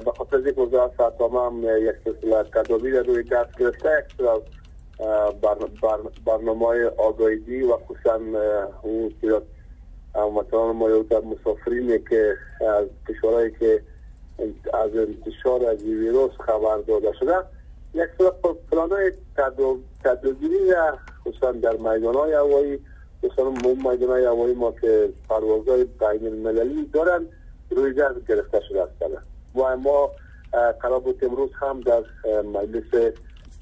به خاطر اینکه وزارت سرسامه هم یک سلسله تدابیر روی دست گرفته یک برنامه آگاهی و خصوصا اون مثلا ما مسافرینی که از کشورهایی که از انتشار از ویروس خبر داده شده یک پلان های تدابیری خصوصا در میدان های هوایی خصوصا میدان های هوایی ما که پروازهای بین المللی دارن روی دست گرفته شده است. و ما قرار بود امروز هم در مجلس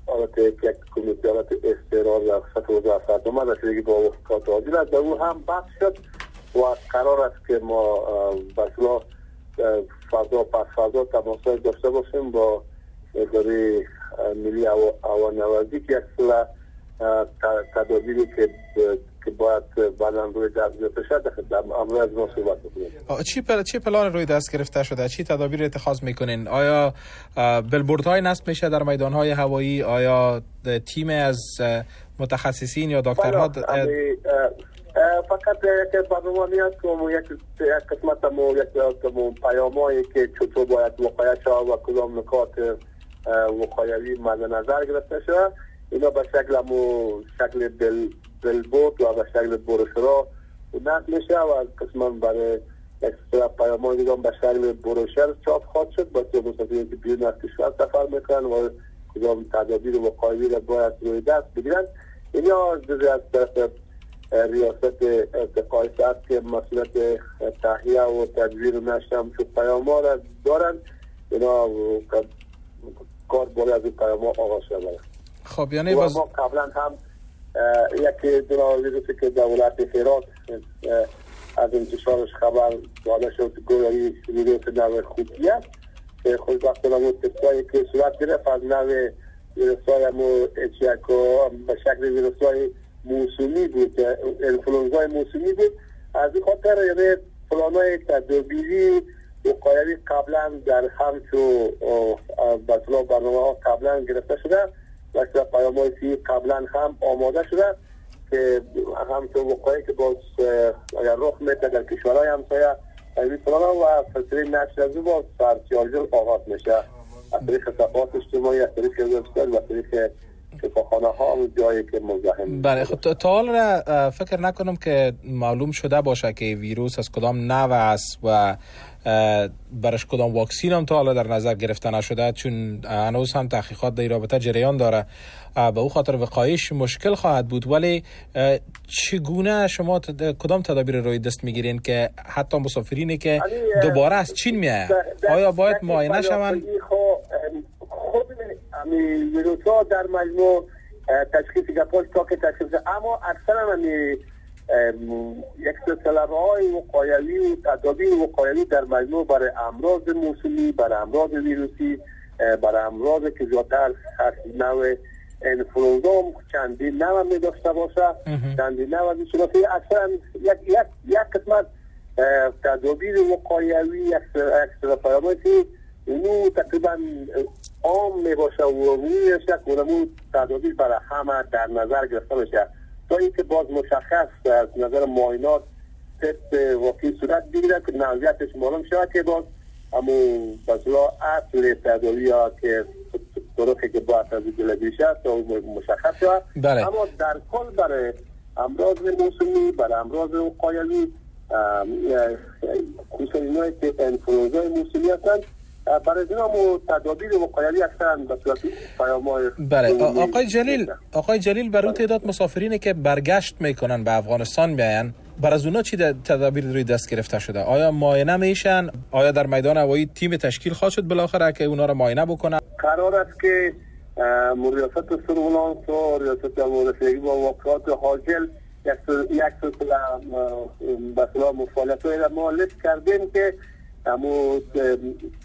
حالت یک کمیته حالت استرار در سطح وزارت سرسامه رسیدگی با وفقات عاجل در او هم بحث شد و قرار است که ما بسلا فردا پس فردا تماس داشته باشیم با اداره ملی نوازی که یک تدابیری که که باید بعدا روی دست گرفته شد در امروز از ما صحبت بکنیم. چی پل... چی پلان روی دست گرفته شده؟ چی تدابیر اتخاذ می‌کنین؟ آیا بلبورد های نصب میشه در میدان های هوایی؟ آیا تیم از متخصصین یا دکترها بله، فقط یک برنامه نیست که یک قسمت مو یک پیامایی که چطور باید وقایع شود و کدام نکات وقایوی مد نظر گرفته شده. اینا به شکل مو شکل بل بلبورد و به شکل بروشرا نقل میشه و قسما برای اکسترا پیامان دیگه به شکل بروشر چاپ خواهد شد با مسافرین که بیرون از کشور سفر می‌کنن و کدام تدابیر و وقایوی را باید روی دست بگیرن اینا جزی از طرف ریاست ارتقای است که مسئولیت تحیه و تدبیر و نشم شد پیاما را دارن اینا کار باید از این پیاما آغاز شده خب یعنی باز... ما قبلا هم یک دنا ویروسی که دولت فیرات از انتشارش خبر داده شد گویایی ویروس نوع خوبی است که خود وقت نمو تستایی که صورت گرفت از نوع ویروس های مو اچیکو به شکل ویروس های موسومی بود انفلونزای موسومی بود. از این خاطر یعنی پلان های تدابیری وقایوی قبلا در همچو برنامه ها قبلا گرفته شده. و پیام های قبلا هم آماده شده که همچون وقایعی که باز اگر رخ میده در کشورهای همسایه این پلان و سلسله نشر از با سرسیاجل آغاز میشه. از طریق صفحات اجتماعی از طریق وبسایت و از طریق شفاخانه ها جایی که مزاحم بله خب تا فکر نکنم که معلوم شده باشه که ویروس از کدام نوع است و برش کدام واکسین هم تا حالا در نظر گرفته نشده چون هنوز هم تحقیقات در رابطه جریان داره. به او خاطر وقایش مشکل خواهد بود. ولی چگونه شما کدام تدابیر روی دست می‌گیرین که حتی مسافرینی که دوباره از چین میایه آیا باید معاینه شون خود ویروس ها در مجموع تشخیص گپاش تا که تشخیص اما اکثر من یک سلسله های وقایوی و تدابیر وقایوی در مجموع برای امراض موسومی برای امراض ویروسی برای امراض که زیادتر نوع انفلونزا چندین نوع می داشته باشه چندین نوع می اکثرا یک, یک, یک قسمت تدابیر وقایوی یک سلسله پیاماتی اونو تقریبا عام می باشه و روی شک اونمو تدابیر برای همه در نظر گرفته باشه تا اینکه باز مشخص از نظر معاینات تست واقعی صورت بگیره که نوعیتش معلوم شود که باز همون بسلا اصل تداوی ها که طرقی که باید از جلبی شد تا مشخص شود بله. اما در کل برای امراض موسومی برای امراض قایلی خصوصا اینایی که انفلوزای موسومی هستند برای و تدابیر وقایلی هستند به صورت بله. آقای جلیل آقای جلیل برای تعداد مسافرینی که برگشت می‌کنن به افغانستان میاین بر از اونا چی تدابیر روی دست گرفته شده؟ آیا معاینه میشن؟ آیا در میدان هوایی تیم تشکیل خواهد شد بالاخره که اونا رو معاینه بکنن؟ قرار است که ریاست سرولانس و ریاست رسیدگی با واقعات حاجل یک سلسله به مفاعلت ما لیست کردیم که اما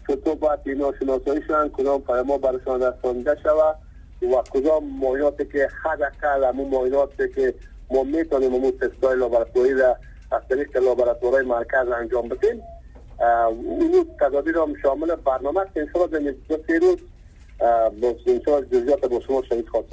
چطور باید اینا شناسایی شدن کدام پیما برشان رسانده شود و کدام مایات که حداقل همون مایات که ما می‌تونیم همون تستای لابراتوری را از طریق لابراتوری مرکز انجام بدیم. اون تدابیر هم شامل برنامه که انشاءالله در دو روز انشاءالله جزیات با شما شهید خواهد